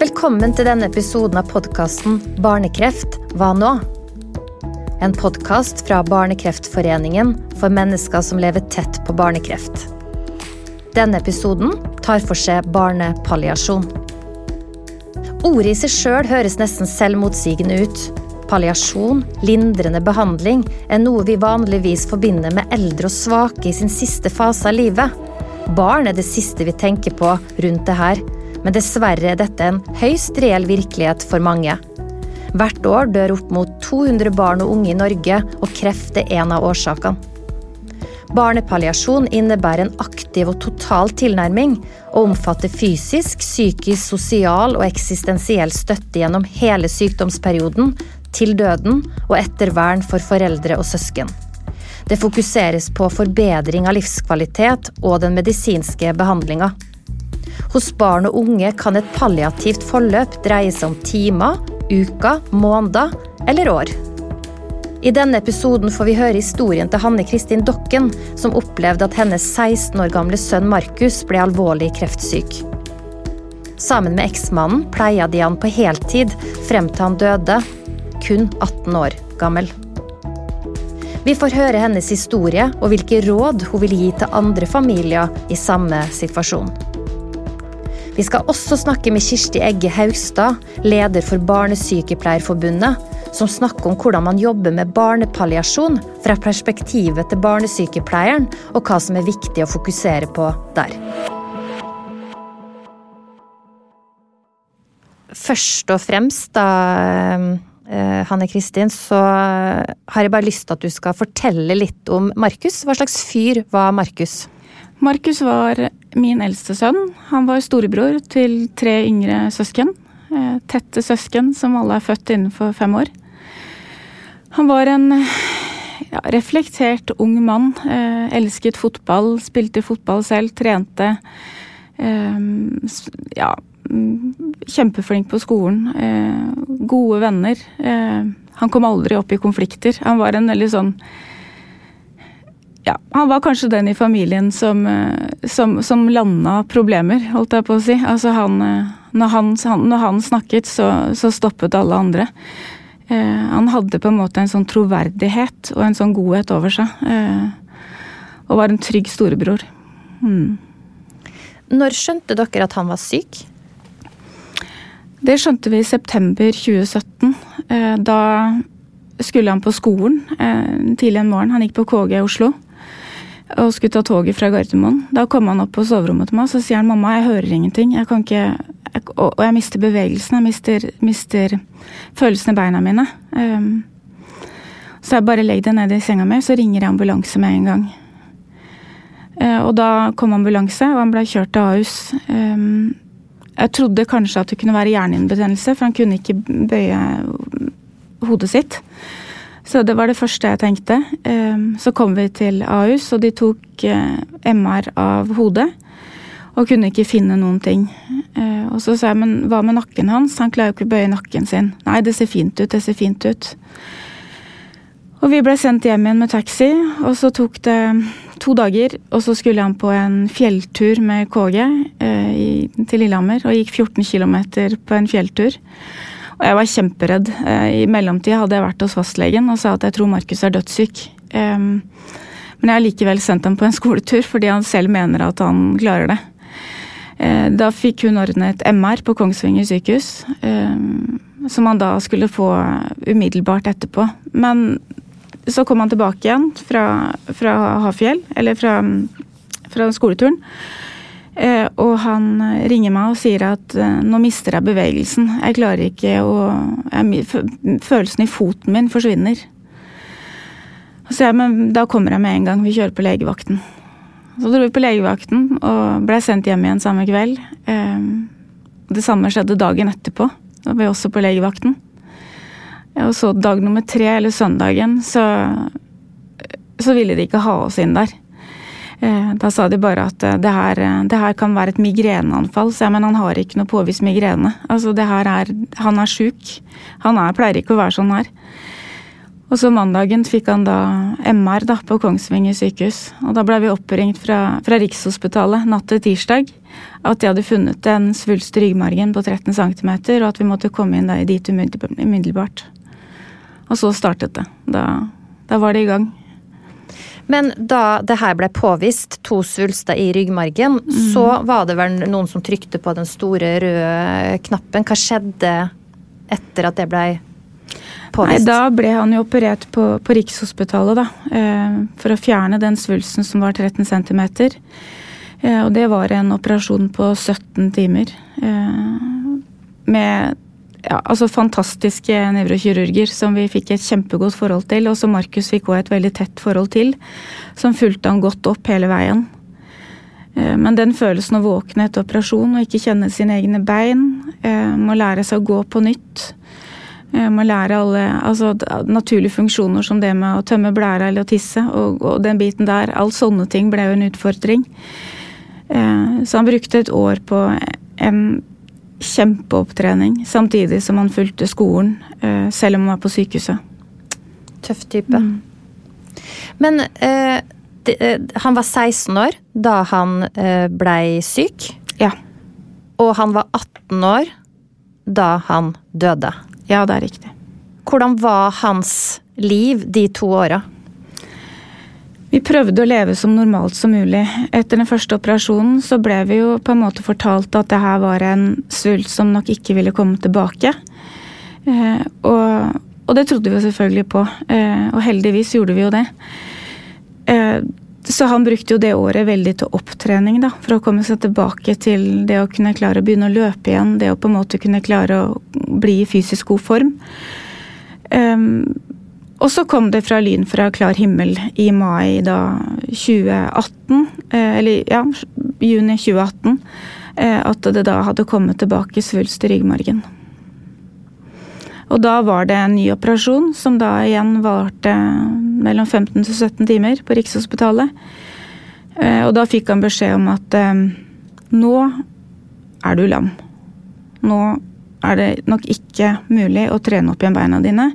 Velkommen til denne episoden av podkasten Barnekreft hva nå? En podkast fra Barnekreftforeningen for mennesker som lever tett på barnekreft. Denne episoden tar for seg barnepalliasjon. Ordet i seg sjøl høres nesten selvmotsigende ut. Palliasjon, lindrende behandling, er noe vi vanligvis forbinder med eldre og svake i sin siste fase av livet. Barn er det siste vi tenker på rundt det her, men dessverre er dette en høyst reell virkelighet for mange. Hvert år dør opp mot 200 barn og unge i Norge, og kreft er en av årsakene. Barnepalliasjon innebærer en aktiv og total tilnærming, og omfatter fysisk, psykisk, sosial og eksistensiell støtte gjennom hele sykdomsperioden, til døden og ettervern for foreldre og søsken. Det fokuseres på forbedring av livskvalitet og den medisinske behandlinga. Hos barn og unge kan et palliativt forløp dreie seg om timer, uker, måneder eller år. I denne episoden får vi høre historien til Hanne Kristin Dokken, som opplevde at hennes 16 år gamle sønn Markus ble alvorlig kreftsyk. Sammen med eksmannen pleia de han på heltid frem til han døde, kun 18 år gammel. Vi får høre hennes historie og hvilke råd hun vil gi til andre familier i samme situasjon. Vi skal også snakke med Kirsti Egge Haugstad, leder for Barnesykepleierforbundet, som snakker om hvordan man jobber med barnepalliasjon fra perspektivet til barnesykepleieren, og hva som er viktig å fokusere på der. Først og fremst, da, eh, Hanne Kristin, så har jeg bare lyst til at du skal fortelle litt om Markus. Hva slags fyr var Markus? Markus var min eldste sønn. Han var storebror til tre yngre søsken. Eh, tette søsken som alle er født innenfor fem år. Han var en ja, reflektert ung mann. Eh, elsket fotball, spilte fotball selv, trente. Eh, ja, kjempeflink på skolen. Gode venner. Han kom aldri opp i konflikter. Han var en veldig sånn ja, han var kanskje den i familien som, eh, som, som landa problemer, holdt jeg på å si. Altså han, eh, når, han, når han snakket, så, så, stoppet alle andre. Eh, han hadde på en måte en sånn troverdighet og en sånn godhet over seg. Eh, og var en trygg storebror. Mm. Når skjønte dere at han var syk? Det skjønte vi i september 2017. Eh, da skulle han på skolen eh, tidlig en morgen. Han gikk på KG i Oslo og skulle ta toget fra Gardermoen. Da kom han opp på soverommet til meg og sier han, mamma, jeg hører ingenting. Jeg kan ikke, jeg, og jeg mister bevegelsen. Jeg mister, mister følelsen i beina mine. Um, så jeg bare legger det ned i senga mi, så ringer jeg ambulanse med en gang. Uh, og da kom ambulanse, og han ble kjørt til Ahus. Um, jeg trodde kanskje at det kunne være hjernehinnebetennelse, for han kunne ikke bøye hodet sitt. Så det var det første jeg tenkte. Ehm, så kom vi til Ahus, og de tok eh, MR av hodet. Og kunne ikke finne noen ting. Eh, og så sa jeg, men hva med nakken hans? Han klarer jo ikke å bøye nakken sin. Nei, det ser fint ut, det ser fint ut. Og vi ble sendt hjem igjen med taxi, og så tok det to dager. Og så skulle han på en fjelltur med KG eh, til Lillehammer, og gikk 14 km på en fjelltur. Og jeg var kjemperedd. Eh, I mellomtida hadde jeg vært hos fastlegen og sa at jeg tror Markus er dødssyk. Men jeg har likevel sendt ham på en skoletur fordi han selv mener at han klarer det. Eh, da fikk hun ordnet MR på Kongsvinger sykehus, som han da skulle få umiddelbart etterpå. Men så kom han tilbake igjen fra, fra Hafjell, eller fra, fra skoleturen. Eh, og han eh, ringer meg og sier at eh, nå mister jeg bevegelsen. Jeg klarer ikke å Følelsen i foten min forsvinner. Så jeg, men da kommer jeg med en gang. Vi kjører på legevakten. Så dro vi på legevakten og ble sendt hjem igjen samme kveld. Det samme skjedde dagen etterpå. Da var vi også på legevakten. Og så dag nummer tre, eller søndagen, så, så ville de ikke ha oss inn der. Eh, da sa de bare at eh, det her, eh, det her kan være et migreneanfall. Så jeg, men han har ikke noe påvist migrene. Altså det her er, Han er sjuk. Han er, pleier ikke å være sånn her. Og så mandagen fikk han da MR da, på Kongsvinger sykehus. Og da ble vi oppringt fra, fra Rikshospitalet natt til tirsdag. at de hadde funnet en svulst i ryggmargen på 13 cm, og at vi måtte komme inn dit umiddelbart. Og så startet det. Da, da var det i gang. Men da det her ble påvist, to svulster i ryggmargen, mm. så var det vel noen som trykte på den store røde knappen. Hva skjedde etter at det ble påvist? Nei, da ble han jo operert på, på Rikshospitalet, da. Eh, for å fjerne den svulsten som var 13 cm. Eh, og det var en operasjon på 17 timer. Eh, med ja, altså fantastiske nevrokirurger som vi fikk et kjempegodt forhold til, og som Markus fikk også et veldig tett forhold til. Som fulgte han godt opp hele veien. Eh, men den følelsen å våkne etter operasjon og ikke kjenne sine egne bein, eh, må lære seg å gå på nytt. Eh, må lære alle altså, naturlige funksjoner som det med å tømme blæra eller å tisse. Og, og den biten der. all sånne ting ble jo en utfordring. Så han brukte et år på en kjempeopptrening, samtidig som han fulgte skolen, eh, selv om han var på sykehuset. Tøff type. Mm. Men eh, de, eh, han var 16 år da han eh, blei syk. Ja. Og han var 18 år da han døde. Ja, det er riktig. Hvordan var hans liv de to åra? Vi prøvde å leve som normalt som mulig. Etter den første operasjonen så ble vi jo på en måte fortalt at det her var en svulst som nok ikke ville komme tilbake. Eh, og, og, det trodde vi selvfølgelig på. Eh, og heldigvis gjorde vi jo det. Eh, så han brukte jo det året veldig til opptrening, da, for å komme seg tilbake til det å kunne klare å begynne å løpe igjen. Det å på en måte kunne klare å bli i fysisk god form. Um, og så kom det fra lyn fra klar himmel i mai da 2018, eh, eller ja, juni 2018, eh, at det da hadde kommet tilbake svulst i ryggmargen. Og da var det en ny operasjon, som da igjen varte mellom 15 til 17 timer på Rikshospitalet. Eh, og da fikk han beskjed om at nå er du lam. Nå er det nok ikke mulig å trene opp igjen beina dine.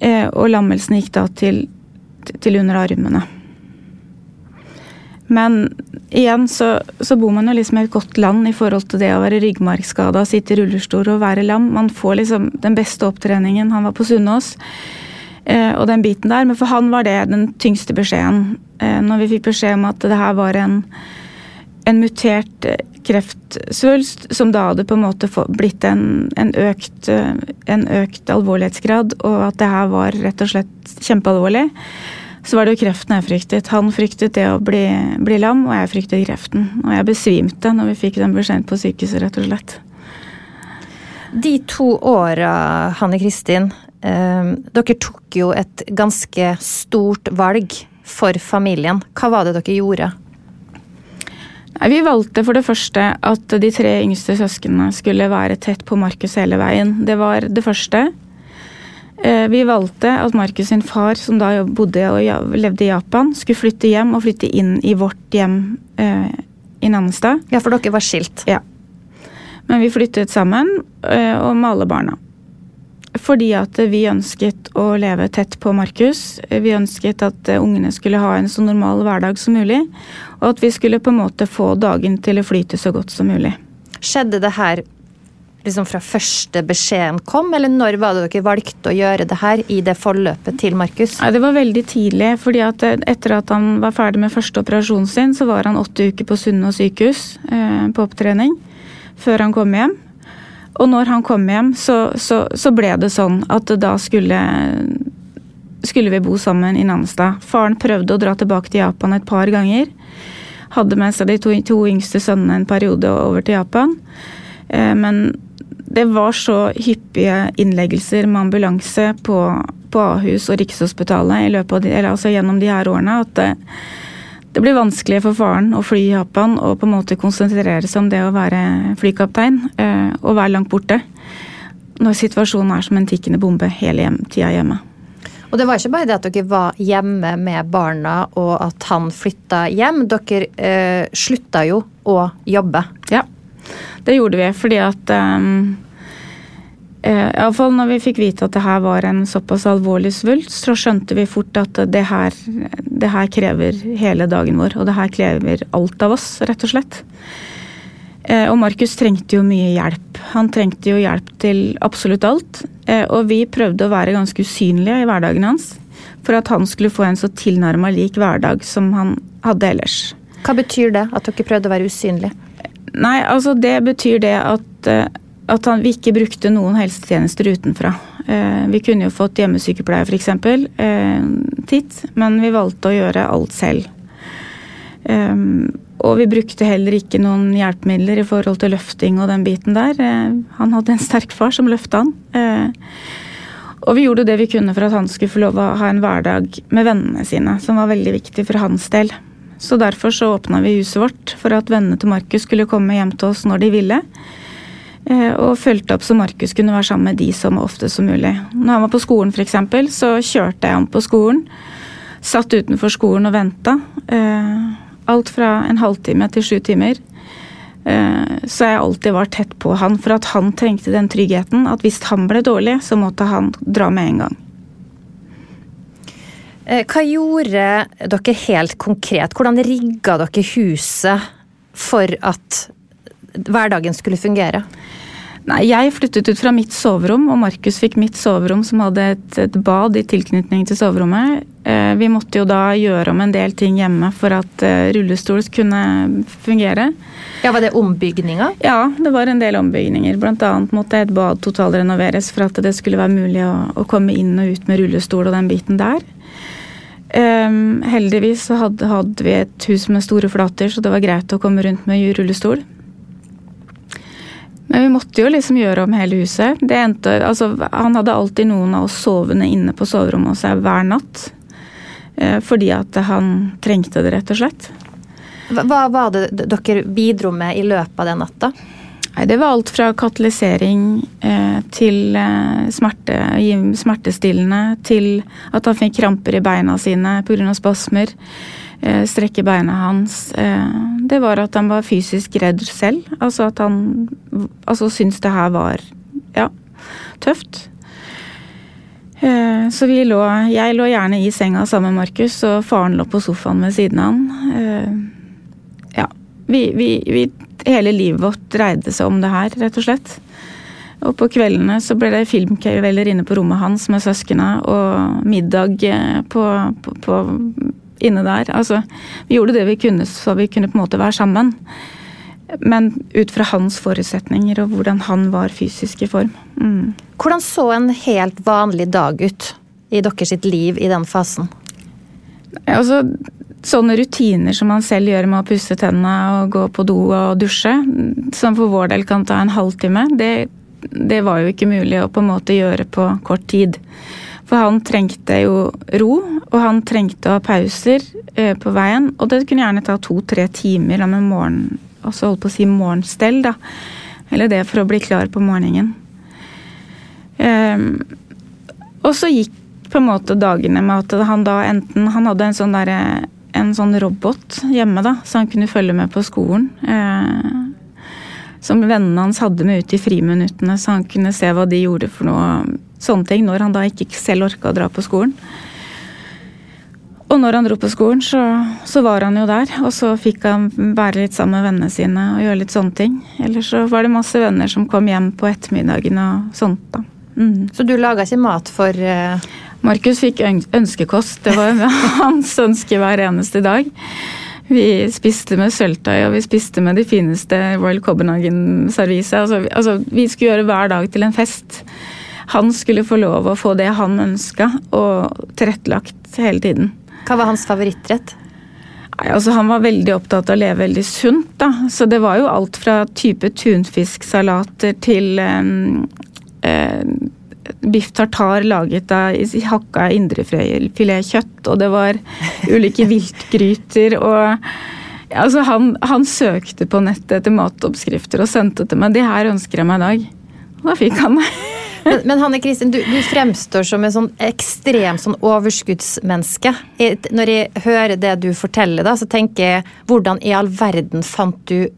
Eh, og lammelsen gikk da til, til under armene. Men igjen så, så, bor man jo liksom i et godt land i forhold til det å være ryggmargskada, sitte i rullestol og være lam. Man får liksom den beste opptreningen. Han var på Sunnaas. Eh, og den biten der. Men for han var det den tyngste beskjeden. Eh, når vi fikk beskjed om at det her var en, en mutert kreftsvulst, som da hadde på en måte blitt en, en, økt, en, økt, alvorlighetsgrad, og at det her var rett og slett kjempealvorlig, så var det jo kreften jeg fryktet. Han fryktet det å bli, bli lam, og jeg fryktet kreften. Og jeg besvimte når vi fikk den beskjeden på sykehuset, rett og slett. De to åra, Hanne Kristin, eh, dere tok jo et ganske stort valg for familien. Hva var det dere gjorde? Vi valgte for det første at de tre yngste søsknene skulle være tett på Markus hele veien. Det var det første. Eh, vi valgte at Markus sin far, som da bodde og levde i Japan, skulle flytte hjem og flytte inn i vårt hjem eh, i Nannestad. Ja, for dere var skilt? Ja. Men vi flyttet sammen, eh, og med alle barna. Fordi at vi ønsket å leve tett på Markus. Vi ønsket at ungene skulle ha en så normal hverdag som mulig. Og at vi skulle på en måte få dagen til å flyte så godt som mulig. Skjedde det her liksom fra første beskjeden kom, eller når var det dere valgte å gjøre det her i det forløpet til Markus? Det var veldig tidlig, fordi at etter at han var ferdig med første operasjonen sin, så var han åtte uker på Sunnaas sykehus eh, på opptrening før han kom hjem. Og når han kom hjem, så, så, så ble det sånn at da skulle, skulle vi bo sammen i Nannestad. Faren prøvde å dra tilbake til Japan et par ganger. Hadde med seg de to, to yngste sønnene en periode over til Japan. Eh, men det var så hyppige innleggelser med ambulanse på, på Ahus og Rikshospitalet i løpet av de, eller altså gjennom de her årene at det, det blir vanskelig for faren å fly i Japan og på en måte konsentrere seg om det å være flykaptein eh, og være langt borte. Når situasjonen er som en tikkende bombe hele hjem, tida hjemme. Og det var ikke bare det at dere var hjemme med barna og at han flytta hjem. Dere eh, slutta jo å jobbe. Ja, det gjorde vi fordi at um, Iallfall når vi fikk vite at det her var en såpass alvorlig svulst, så skjønte vi fort at det her, det her krever hele dagen vår. Og det her krever alt av oss, rett og slett. Eh, og Markus trengte jo mye hjelp. Han trengte jo hjelp til absolutt alt. Eh, og vi prøvde å være ganske usynlige i hverdagen hans. For at han skulle få en så tilnærma lik hverdag som han hadde ellers. Hva betyr det, at dere prøvde å være usynlige? Nei, altså det betyr det at, eh, at han, vi ikke brukte noen helsetjenester utenfra. Vi kunne jo fått hjemmesykepleie f.eks. titt, men vi valgte å gjøre alt selv. Og vi brukte heller ikke noen hjelpemidler i forhold til løfting og den biten der. Eh, han hadde en sterk far som løfta han. Eh, og vi gjorde det vi kunne for at han skulle få lov å ha en hverdag med vennene sine, som var veldig viktig for hans del. Så derfor så åpna vi huset vårt for at vennene til Markus skulle komme hjem til oss når de ville. Eh, og fulgte opp så Markus kunne være sammen med de som ofte som mulig. Når han var på skolen f.eks., så kjørte jeg ham på skolen. Satt utenfor skolen og venta. Alt fra en halvtime til sju timer. Eh, så jeg alltid var tett på han, for at han trengte den tryggheten. At hvis han ble dårlig, så måtte han dra med en gang. Eh, hva gjorde dere helt konkret? Hvordan rigga dere huset for at hverdagen skulle fungere? Nei, Jeg flyttet ut fra mitt soverom, og Markus fikk mitt soverom som hadde et, et, bad i tilknytning til soverommet. Eh, vi måtte jo da gjøre om en del ting hjemme for at eh, rullestol kunne fungere. Ja, Var det ombygninger? Ja, det var en del ombygninger. Blant annet måtte et bad totalrenoveres for at det skulle være mulig å, å komme inn og ut med rullestol og den biten der. Um, heldigvis så hadde, hadde, vi et hus med store flater, så det var greit å komme rundt med rullestol. Men vi måtte jo liksom gjøre om hele huset. Endte, altså, han hadde alltid noen av oss sovende inne på soverommet hos seg hver natt. Eh, fordi at han trengte det, rett og slett. Hva var det dere bidro med i løpet av den natta? Nei, det var alt fra katalysering eh, til eh, smerte, smertestillende, til at han fikk kramper i beina sine pga. spasmer. Eh, strekke beina hans. Eh, det var at han var fysisk redd selv. Altså at han altså syntes det her var ja, tøft. Eh, så vi lå Jeg lå gjerne i senga sammen med Markus, og faren lå på sofaen ved siden av han. Ja. Vi, vi, vi, hele livet vårt dreide seg om det her, rett og slett. Og på kveldene så ble det filmkvelder inne på rommet hans med søsknene, og middag på, på, på inne der. Altså, vi gjorde det vi kunne så vi kunne på en måte være sammen. Men ut fra hans forutsetninger og hvordan han var fysisk i form. Mm. Hvordan så en helt vanlig dag ut i deres liv i den fasen? Altså, sånne rutiner som man selv gjør med å pusse tennene og gå på do og dusje, som for vår del kan ta en halvtime, det, det var jo ikke mulig å på en måte gjøre på kort tid. For han trengte jo ro, og han trengte å ha pauser eh, på veien. Og det kunne gjerne ta to-tre timer med morgen, også holdt på å si morgenstell, da. Eller det for å bli klar på morgenen. Um, og så gikk på en måte dagene med at han da enten Han hadde en sånn, der, en sånn robot hjemme, da, så han kunne følge med på skolen. Uh, som vennene hans hadde med ut i friminuttene, så han kunne se hva de gjorde for noe. Sånne ting, når han da ikke selv orka å dra på skolen. Og når han dro på skolen, så, så, var han jo der. Og så fikk han være litt sammen med vennene sine og gjøre litt sånne ting. Eller så var det masse venner som kom hjem på ettermiddagen og sånt, da. Mm. Så du laga ikke mat for uh... Markus fikk ønskekost. Det var hans ønske hver eneste dag. Vi spiste med sølvtøy, og vi spiste med de fineste Royal Copenhagen-serviset. Altså, altså, vi skulle gjøre hver dag til en fest. Han skulle få lov å få det han ønska, og tilrettelagt hele tiden. Hva var hans favorittrett? Nei, altså Han var veldig opptatt av å leve veldig sunt. da. Så det var jo alt fra type tunfisksalater til um, uh, biff tartar laget av hakka indrefiletkjøtt, og det var ulike viltgryter og Altså, han, han, søkte på nettet etter matoppskrifter og sendte til meg. 'Det her ønsker jeg meg i dag. Da fikk han det. men, men Hanne Kristin, du, du, fremstår som en sånn ekstremt sånn overskuddsmenneske. Når jeg hører det du forteller, da, så tenker jeg hvordan i all verden fant du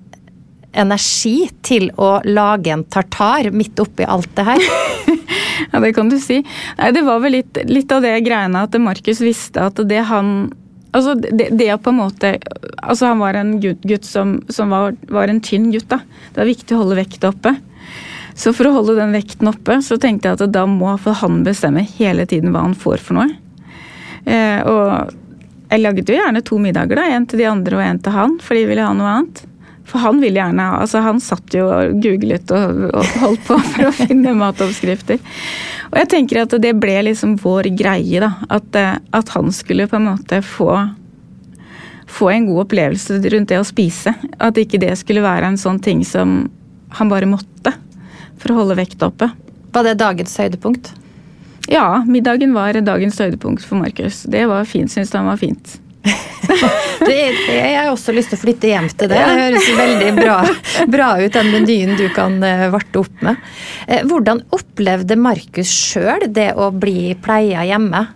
energi til å lage en tartar midt oppi alt det her? Ja, det kan du si. Nei, det var vel litt, litt av det greiene at Markus visste at det han Altså, det, det på en måte Altså, han var en gutt, som, som var, var, en tynn gutt, da. Det var viktig å holde vekta oppe. Så for å holde den vekten oppe, så tenkte jeg at da må han bestemme hele tiden hva han får for noe. Eh, og jeg lagde jo gjerne to middager, da. En til de andre og en til han, for de ville ha noe annet. For han ville gjerne ha Altså, han satt jo og googlet og, og holdt på for å finne matoppskrifter. Og jeg tenker at det ble liksom vår greie, da. At, eh, at han skulle på en måte få få en god opplevelse rundt det å spise. At ikke det skulle være en sånn ting som han bare måtte for å holde vekta oppe. Var det dagens høydepunkt? Ja, middagen var dagens høydepunkt for Markus. Det var fint, syns han var fint. det, jeg har også lyst til å flytte hjem til det. Det høres veldig bra, bra ut, den menyen du kan eh, varte opp med. Eh, hvordan opplevde Markus sjøl det å bli pleia hjemme?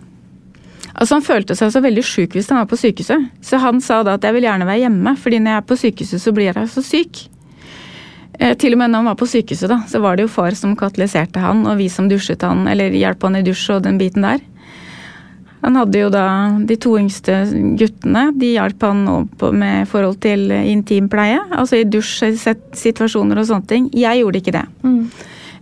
Altså Han følte seg så veldig sjuk hvis han var på sykehuset. Så han sa da at jeg vil gjerne være hjemme, fordi når jeg er på sykehuset så blir jeg så syk. Eh, til og med når han var på sykehuset, da, så var det jo far som katalyserte han, og vi som dusjet han, eller hjalp han i dusj og den biten der. Han hadde jo da de to yngste guttene. De hjalp han med forhold til intimpleie. Altså i dusjsituasjoner og sånne ting. Jeg gjorde ikke det. Mm.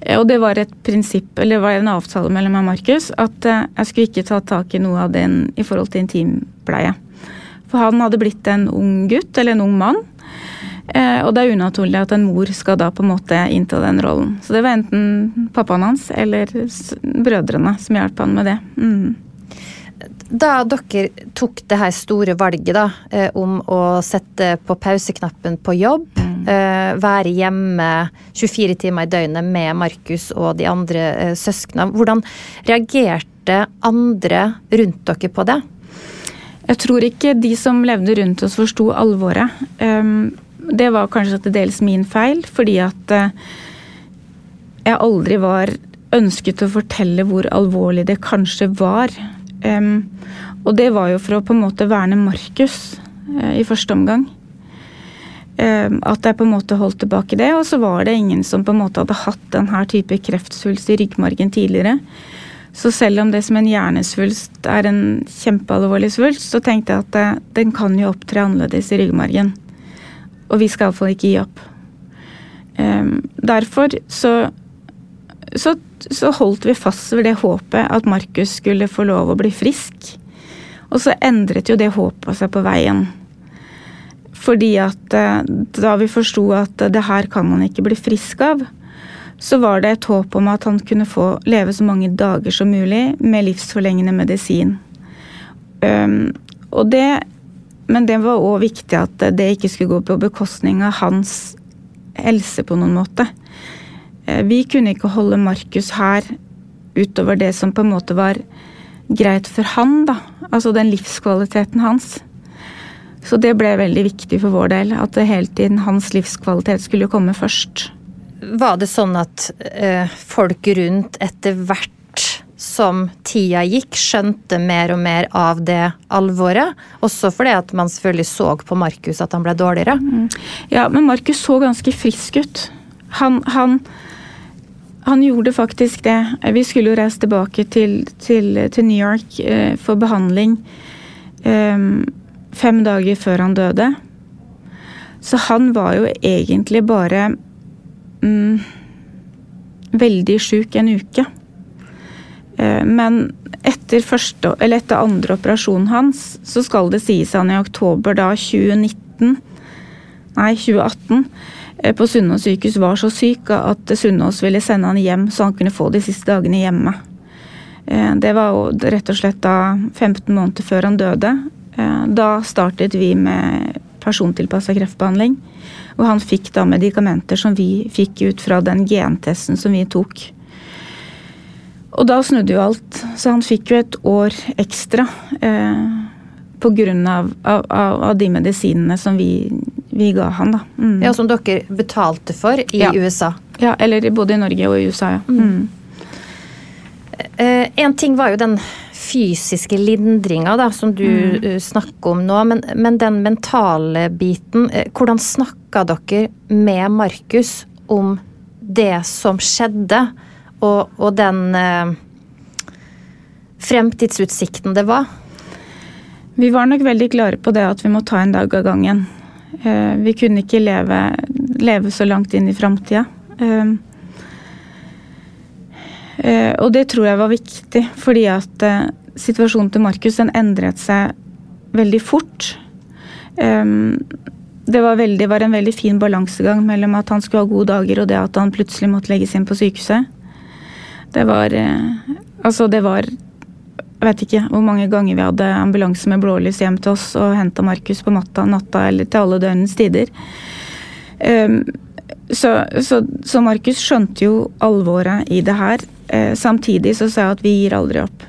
Eh, og det var et prinsipp, eller det var en avtale mellom meg og Markus, at eh, jeg skulle ikke ta tak i noe av den i forhold til intimpleie. For han hadde blitt en ung gutt, eller en ung mann. Eh, og det er unaturlig at en mor skal da på en måte innta den rollen. Så det var enten pappaen hans eller brødrene som hjalp han med det. Mm. Da dere tok det her store valget da, eh, om å sette på pauseknappen på jobb, mm. eh, være hjemme 24 timer i døgnet med Markus og de andre eh, søsknene, hvordan reagerte andre rundt dere på det? Jeg tror ikke de som levde rundt oss forsto alvoret. Um, det var kanskje til dels min feil, fordi at uh, jeg aldri var ønsket å fortelle hvor alvorlig det kanskje var. Um, og det var jo for å på en måte verne Markus uh, i første omgang. Um, at jeg på en måte holdt tilbake det. Og så var det ingen som på en måte hadde hatt denne type kreftsvulst i ryggmargen tidligere. Så selv om det som en hjernesvulst er en kjempealvorlig svulst, så tenkte jeg at det, den kan jo opptre annerledes i ryggmargen. Og vi skal iallfall ikke gi opp. Um, derfor så, så så holdt vi fast ved det håpet at Markus skulle få lov å bli frisk. Og så endret jo det håpet seg på veien. Fordi at eh, da vi forsto at det her kan man ikke bli frisk av, så var det et håp om at han kunne få leve så mange dager som mulig med livsforlengende medisin. Um, og det, men det var òg viktig at det ikke skulle gå på bekostning av hans helse på noen måte. Eh, vi kunne ikke holde Markus her utover det som på en måte var greit for han, da. Altså den livskvaliteten hans. Så det ble veldig viktig for vår del, at det hele tiden hans livskvalitet skulle komme først. Var det sånn at ø, folk rundt etter hvert som tida gikk, skjønte mer og mer av det alvoret? Også fordi at man selvfølgelig så på Markus at han ble dårligere? Mm. Ja, men Markus så ganske frisk ut. Han, han han gjorde faktisk det. Vi skulle jo reise tilbake til, til, til New York eh, for behandling eh, fem dager før han døde. Så han var jo egentlig bare mm, veldig sjuk en uke. Eh, men etter, første, etter andre operasjonen hans, så skal det sies han i oktober da 2019 Nei, 2018 Eh, på Sunnaas sykehus var så syk at Sunnaas ville sende han hjem så han kunne få de siste dagene hjemme. Eh, det var rett og slett da 15 måneder før han døde. Eh, da startet vi med persontilpassa kreftbehandling. Og han fikk da medikamenter som vi fikk ut fra den gentesten som vi tok. Og da snudde jo alt, så han fikk jo et år ekstra. Eh, Pga. Av, av, av de medisinene som vi, vi ga han. da. Mm. Ja, Som dere betalte for i ja. USA? Ja, eller både i Norge og i USA. ja. Mm. Eh, en ting var jo den fysiske lindringa da, som du mm. uh, snakker om nå, men, men, den mentale biten eh, Hvordan snakka dere med Markus om det som skjedde, og, og den uh, fremtidsutsikten det var? Vi var nok veldig klare på det at vi må ta en dag av gangen. Eh, vi kunne ikke leve, leve så langt inn i framtida. Eh, eh, og det tror jeg var viktig, fordi at situasjonen til Markus den endret seg veldig fort. Det var, veldig, var en veldig fin balansegang mellom at han skulle ha gode dager og det at han plutselig måtte legges inn på sykehuset. Det var Altså, det var jeg vet ikke hvor mange ganger vi hadde ambulanse med blålys hjem til oss og henta Markus på natta, natta eller til alle døgnets tider. Um, så, så, så, Markus skjønte jo alvoret i det her. Uh, samtidig så sa jeg at vi gir aldri opp.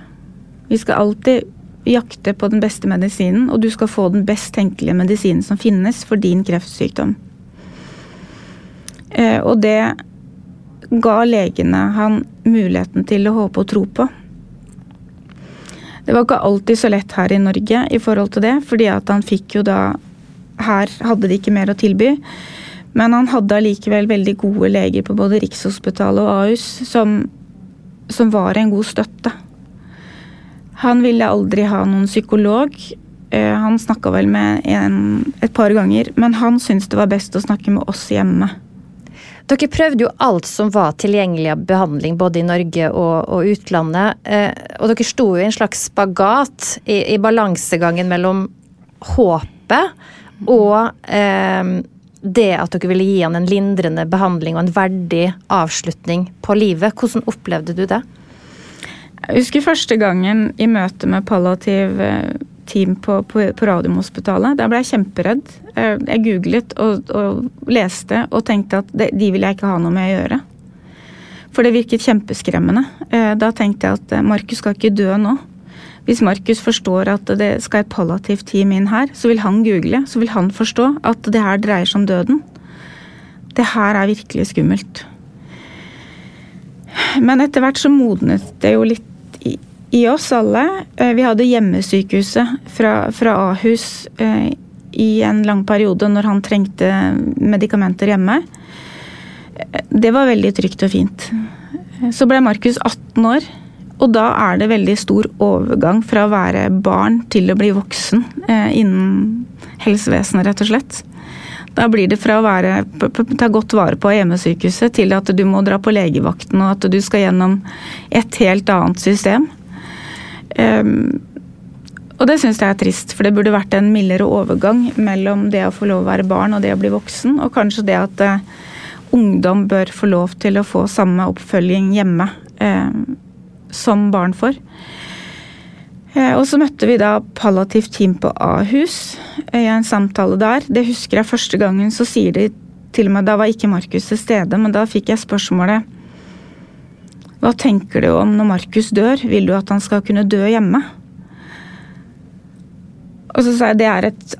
Vi skal alltid jakte på den beste medisinen, og du skal få den best tenkelige medisinen som finnes for din kreftsykdom. Uh, og det ga legene han muligheten til å håpe og tro på. Det var ikke alltid så lett her i Norge i forhold til det, fordi at han fikk jo da Her hadde de ikke mer å tilby. Men han hadde allikevel veldig gode leger på både Rikshospitalet og Ahus som, som var en god støtte. Han ville aldri ha noen psykolog. Eh, han snakka vel med en et par ganger, men han syntes det var best å snakke med oss hjemme. Dere prøvde jo alt som var tilgjengelig av behandling både i Norge og, og utlandet. Eh, og dere sto jo i en slags spagat i, i balansegangen mellom håpet og eh, det at dere ville gi han en lindrende behandling og en verdig avslutning på livet. Hvordan opplevde du det? Jeg husker første gangen i møte med palliativ eh, team på, på, på Radiumhospitalet. Da ble jeg kjemperedd. Eh, jeg googlet og, og leste og tenkte at det, de vil jeg ikke ha noe med å gjøre. For det virket kjempeskremmende. Eh, da tenkte jeg at eh, Markus skal ikke dø nå. Hvis Markus forstår at det skal et palliativt team inn her, så vil han google. Så vil han forstå at det her dreier seg om døden. Det her er virkelig skummelt. Men etter hvert så modnet det jo litt i oss alle. Eh, vi hadde hjemmesykehuset fra, fra Ahus eh, i en lang periode når han trengte medikamenter hjemme. Eh, det var veldig trygt og fint. Så ble Markus 18 år, og da er det veldig stor overgang fra å være barn til å bli voksen innen helsevesenet, rett og slett. Da blir det fra å være, ta godt vare på hjemmesykehuset til at du må dra på legevakten og at du skal gjennom et helt annet system. Um, og det syns jeg er trist, for det burde vært en mildere overgang mellom det å få lov å være barn og det å bli voksen, og kanskje det at uh, ungdom bør få lov til å få samme oppfølging hjemme uh, som barn får. Uh, og så møtte vi da palliativt team på Ahus i en samtale der. Det husker jeg første gangen, så sier de til med Da var ikke Markus til stede, men da fikk jeg spørsmålet hva tenker du om når Markus dør? Vil du at han skal kunne dø hjemme? Og så sa jeg det er et,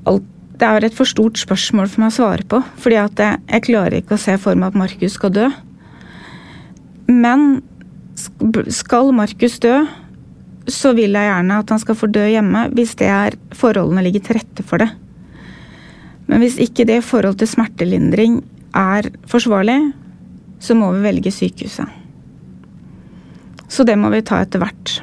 det er et for stort spørsmål for meg å svare på. fordi jeg, jeg klarer ikke å se for meg at Markus skal dø. Men skal Markus dø, så vil jeg gjerne at han skal få dø hjemme hvis det er forholdene ligger til rette for det. Men hvis ikke det i forhold til smertelindring er forsvarlig, så må vi velge sykehuset. Så det må vi ta etter hvert.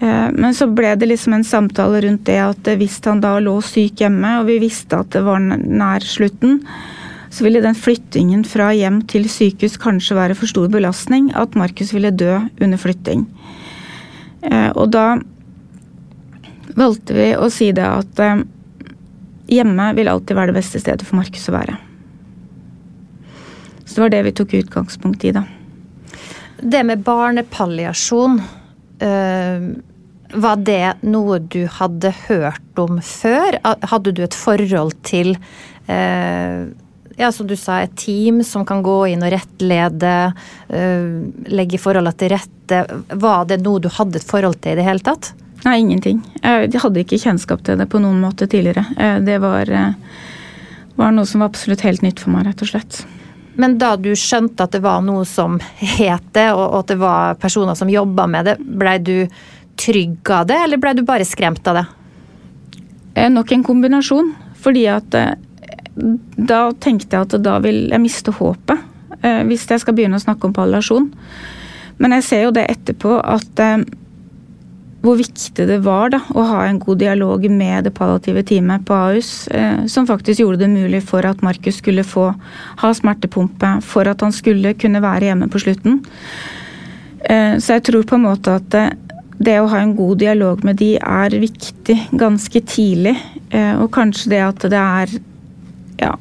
Eh, men så ble det liksom en samtale rundt det at hvis han da lå syk hjemme, og vi visste at det var nær slutten, så ville den flyttingen fra hjem til sykehus kanskje være for stor belastning. At Markus ville dø under flytting. Eh, og da valgte vi å si det at eh, hjemme vil alltid være det beste stedet for Markus å være. Så det var det vi tok utgangspunkt i, da. Det med barnepalliasjon, øh, var det noe du hadde hørt om før? Hadde du et forhold til øh, ja, som du sa, et team som kan gå inn og rettlede, øh, legge forholdene til rette. Var det noe du hadde et forhold til i det hele tatt? Nei, ingenting. Jeg hadde ikke kjennskap til det på noen måte tidligere. Det var, var noe som var absolutt helt nytt for meg, rett og slett. Men da du skjønte at det var noe som het det, og at det var personer som jobba med det, blei du trygg av det, eller blei du bare skremt av det? Eh, nok en kombinasjon. Fordi at eh, da tenkte jeg at da vil jeg miste håpet. Eh, hvis jeg skal begynne å snakke om palliasjon. Men jeg ser jo det etterpå at hvor viktig det var da, å ha en god dialog med det palliative teamet på Ahus, eh, som faktisk gjorde det mulig for at Markus skulle få ha smertepumpe, for at han skulle kunne være hjemme på slutten. Eh, så jeg tror på en måte at det, det å ha en god dialog med de er viktig ganske tidlig. Eh, og kanskje det at det er ja,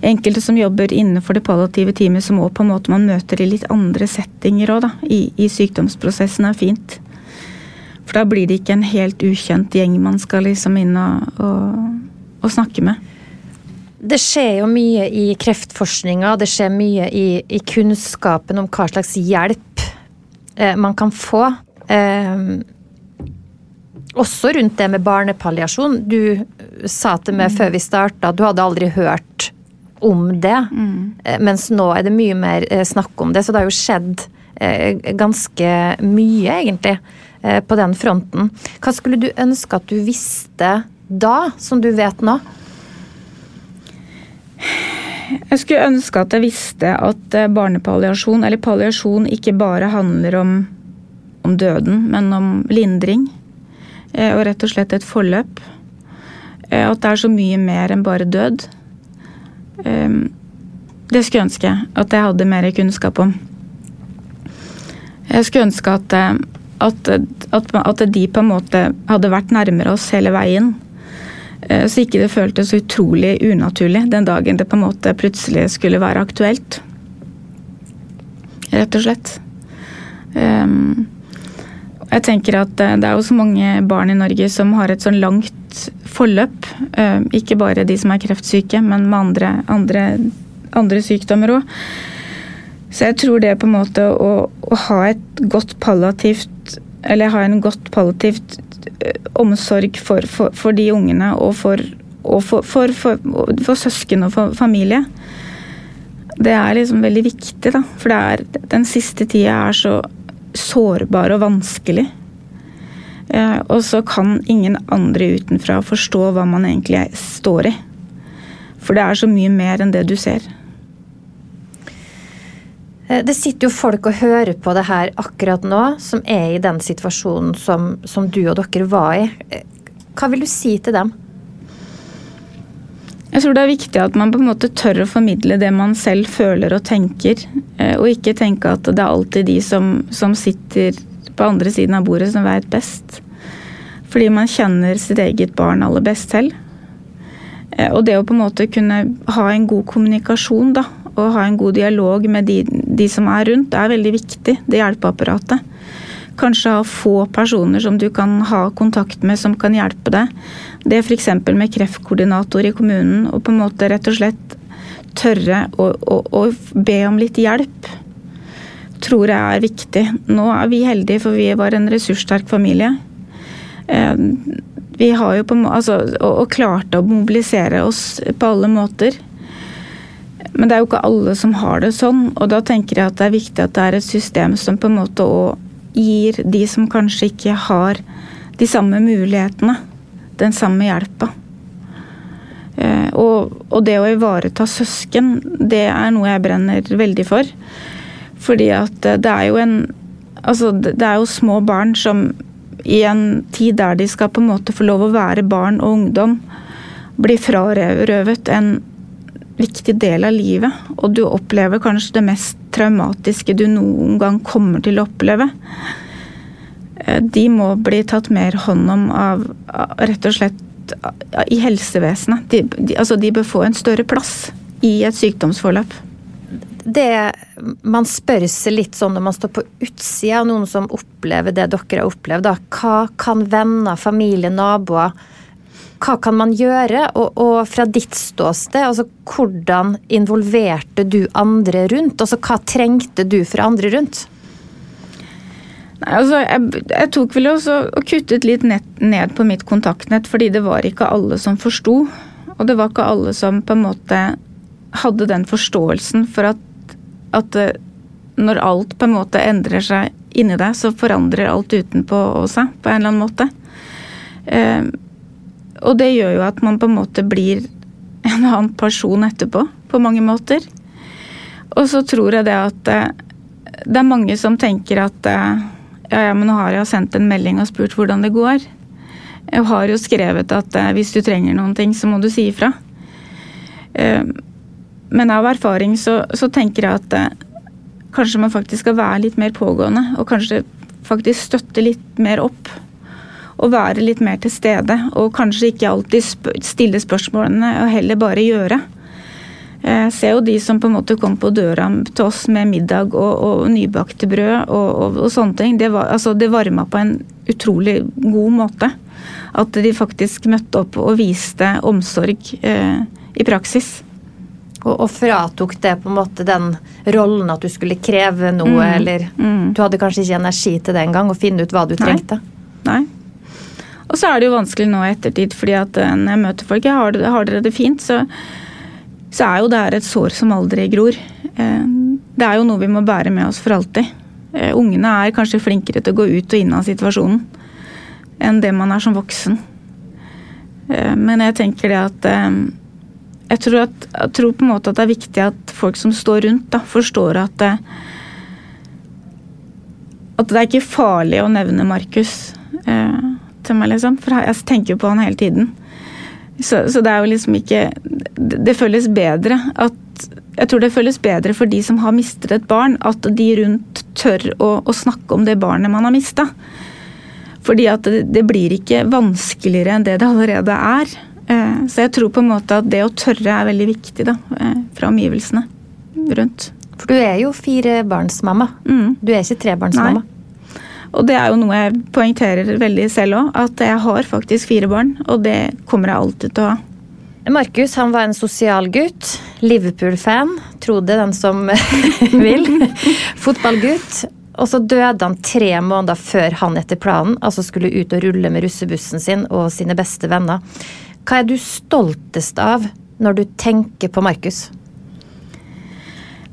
enkelte som jobber innenfor det palliative teamet, som også på en måte man møter i litt andre settinger også, da, i, i sykdomsprosessen, er fint. For da blir det ikke en helt ukjent gjeng man skal liksom inn og, og, og snakke med. Det skjer jo mye i kreftforskninga, det skjer mye i, i, kunnskapen om hva slags hjelp eh, man kan få. Eh, også rundt det med barnepalliasjon. Du sa til meg mm. før vi starta, du hadde aldri hørt om det. Mm. Eh, mens nå er det mye mer eh, snakk om det, så det har jo skjedd eh, ganske mye, egentlig, på den fronten. Hva skulle du ønske at du visste da, som du vet nå? Jeg skulle ønske at jeg visste at barnepalliasjon, eller palliasjon, ikke bare handler om, om døden, men om lindring. Og rett og slett et forløp. At det er så mye mer enn bare død. Det skulle jeg ønske at jeg hadde mer kunnskap om. Jeg skulle ønske at, eh, at, at, at, de på en måte hadde vært nærmere oss hele veien. Eh, så ikke det føltes utrolig unaturlig den dagen det på en måte plutselig skulle være aktuelt. Rett og slett. Um, jeg tenker at det er jo så mange barn i Norge som har et sånn langt forløp. Eh, ikke bare de som er kreftsyke, men med andre, andre, andre sykdommer òg. Så jeg tror det på en måte å, å, ha et godt palliativt Eller ha en godt palliativt eh, omsorg for, for, for de ungene og for, og for, for søsken og for familie. Det er liksom veldig viktig, da. For er, den siste tida er så sårbar og vanskelig. Eh, og så kan ingen andre utenfra forstå hva man egentlig står i. For det er så mye mer enn det du ser. Eh, det sitter jo folk og hører på det her akkurat nå, som er i den situasjonen som, som du og dere var i. Eh, hva vil du si til dem? Jeg tror det er viktig at man på en måte tør å formidle det man selv føler og tenker. Og ikke tenke at det er alltid de som, som sitter på andre siden av bordet som vet best. Fordi man kjenner sitt eget barn aller best selv. Eh, og det å på en måte kunne ha en god kommunikasjon, da, og ha en god dialog med de, de som er rundt, er veldig viktig, det hjelpeapparatet. Kanskje ha få personer som du kan ha kontakt med som kan hjelpe deg. Det f.eks. med kreftkoordinator i kommunen, og på en måte rett og slett tørre å, å, å be om litt hjelp tror jeg er viktig. Nå er vi heldige, for vi var en ressurssterk familie. Eh, vi har jo på, altså, og, og klarte å mobilisere oss på alle måter. Men det er jo ikke alle som har det sånn, og da tenker jeg at det er viktig at det er et system som på en måte òg gir de som kanskje ikke har de samme mulighetene, den samme hjelpa. Eh, og, og det å ivareta søsken, det er noe jeg brenner veldig for. Fordi at det er jo en Altså, det er jo små barn som i en tid der de skal på en måte få lov å være barn og ungdom, blir frarøvet en viktig del av livet. Og du opplever kanskje det mest traumatiske du noen gang kommer til å oppleve. Eh, de må bli tatt mer hånd om av, rett og slett i helsevesenet. De, de, altså de bør få en større plass i et sykdomsforløp det man spør seg litt sånn når man står på utsida av noen som opplever det dere har opplevd, da. Hva kan venner, familie, naboer Hva kan man gjøre? Og, og fra ditt ståsted, altså hvordan involverte du andre rundt? Altså hva trengte du fra andre rundt? Nei, altså, jeg, jeg, tok vel også og kuttet litt ned, ned på mitt kontaktnett, fordi det var ikke alle som forsto. Og det var ikke alle som på en måte hadde den forståelsen for at at eh, når alt på en måte endrer seg inni deg, så forandrer alt utenpå seg på en eller annen måte. Eh, og det gjør jo at man på en måte blir en annen person etterpå, på mange måter. Og så tror jeg det at eh, det er mange som tenker at ja, ja, men nå har jeg sendt en melding og spurt hvordan det går. Jeg har jo skrevet at eh, hvis du trenger noen ting, så må du si ifra. Eh, men av erfaring så, så tenker jeg at eh, kanskje man faktisk skal være litt mer pågående. Og kanskje faktisk støtte litt mer opp. Og være litt mer til stede. Og kanskje ikke alltid sp stille spørsmålene, og heller bare gjøre. Jeg ser jo de som på en måte kom på døra til oss med middag og, og nybakte brød og, og, og, sånne ting. Det, var, altså, det varma på en utrolig god måte. At de faktisk møtte opp og viste omsorg eh, i praksis. Og, og, fratok det på en måte den rollen at du skulle kreve noe, mm, eller mm. Du hadde kanskje ikke energi til det engang, å finne ut hva du trengte? Nei. Og så er det jo vanskelig nå i ettertid, fordi at eh, når jeg møter folk jeg har, har dere det fint, så så er jo det her et sår som aldri gror. Eh, det er jo noe vi må bære med oss for alltid. Eh, ungene er kanskje flinkere til å gå ut og inn av situasjonen enn det man er som voksen. Eh, men jeg tenker det at jeg tror, at, jeg tror på en måte at det er viktig at folk som står rundt, da, forstår at at det er ikke farlig å nevne Markus til meg, liksom. For jeg tenker jo på han hele tiden. Så, så, det er jo liksom ikke det, det føles bedre at Jeg tror det føles bedre for de som har mistet et barn, at de rundt tør å, å snakke om det barnet man har mista. Fordi at det, det, blir ikke vanskeligere enn det det allerede er. Eh, så jeg tror på en måte at det å tørre er veldig viktig da, eh, fra omgivelsene rundt. For du er jo firebarnsmamma. Mm. Du er ikke trebarnsmamma. Nei. Og det er jo noe jeg poengterer veldig selv òg, at jeg har faktisk fire barn. Og det kommer jeg alltid til å ha. Markus han var en sosial gutt. Liverpool-fan. Trodde den som vil. Fotballgutt. Og så døde han tre måneder før han etter planen altså skulle ut og rulle med russebussen sin og sine beste venner. Hva er du stoltest av når du tenker på Markus?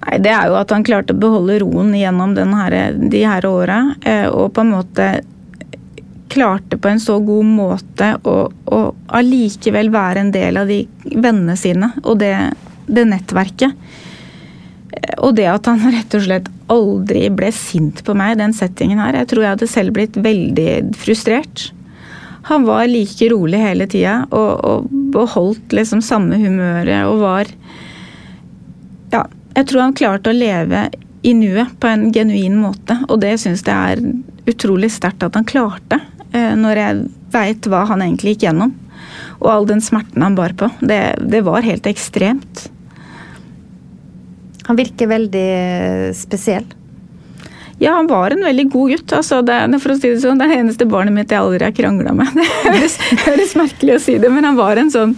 Nei, Det er jo at han klarte å beholde roen gjennom her, de her åra. Eh, og på en måte klarte på en så god måte å, å allikevel være en del av de vennene sine og det, det nettverket. Og det at han rett og slett aldri ble sint på meg, i den settingen her. Jeg tror jeg hadde selv blitt veldig frustrert. Han var like rolig hele tida og, og beholdt liksom samme humøret og var jeg tror han klarte å leve i nuet på en genuin måte, og det syns jeg er utrolig sterkt at han klarte. Eh, når jeg veit hva han egentlig gikk gjennom. Og all den smerten han bar på. Det, det var helt ekstremt. Han virker veldig spesiell. Ja, han var en veldig god gutt. Altså, det, for å si det sånn, det er det eneste barnet mitt jeg aldri har krangla med. Det høres, høres merkelig å si det, men han var en sånn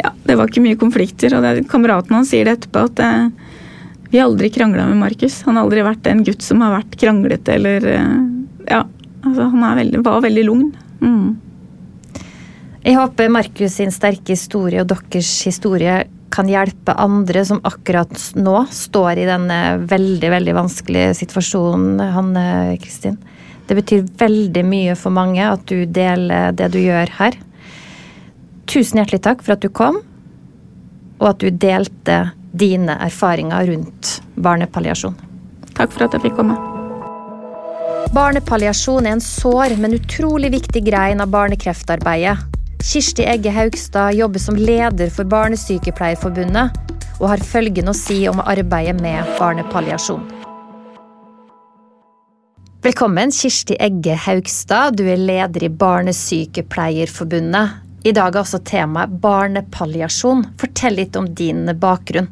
Ja, det var ikke mye konflikter. Og kameraten hans sier det etterpå, at vi har aldri krangla med Markus. Han har aldri vært en gutt som har vært kranglete eller eh, Ja, altså han veldig, var veldig lugn. Mm. Jeg håper Markus sin sterke historie og deres historie kan hjelpe andre som akkurat nå står i denne veldig, veldig vanskelige situasjonen, Hanne Kristin. Det betyr veldig mye for mange at du deler det du gjør her. Tusen hjertelig takk for at du kom, og at du delte dine erfaringer rundt barnepalliasjon. Takk for at jeg fikk komme. Barnepalliasjon er en sår, men utrolig viktig grein av barnekreftarbeidet. Kirsti Egge Haugstad jobber som leder for Barnesykepleierforbundet og har følgende å si om arbeidet med barnepalliasjon. Velkommen, Kirsti Egge Haugstad. Du er leder i Barnesykepleierforbundet. I dag er også temaet barnepalliasjon. Fortell litt om din bakgrunn.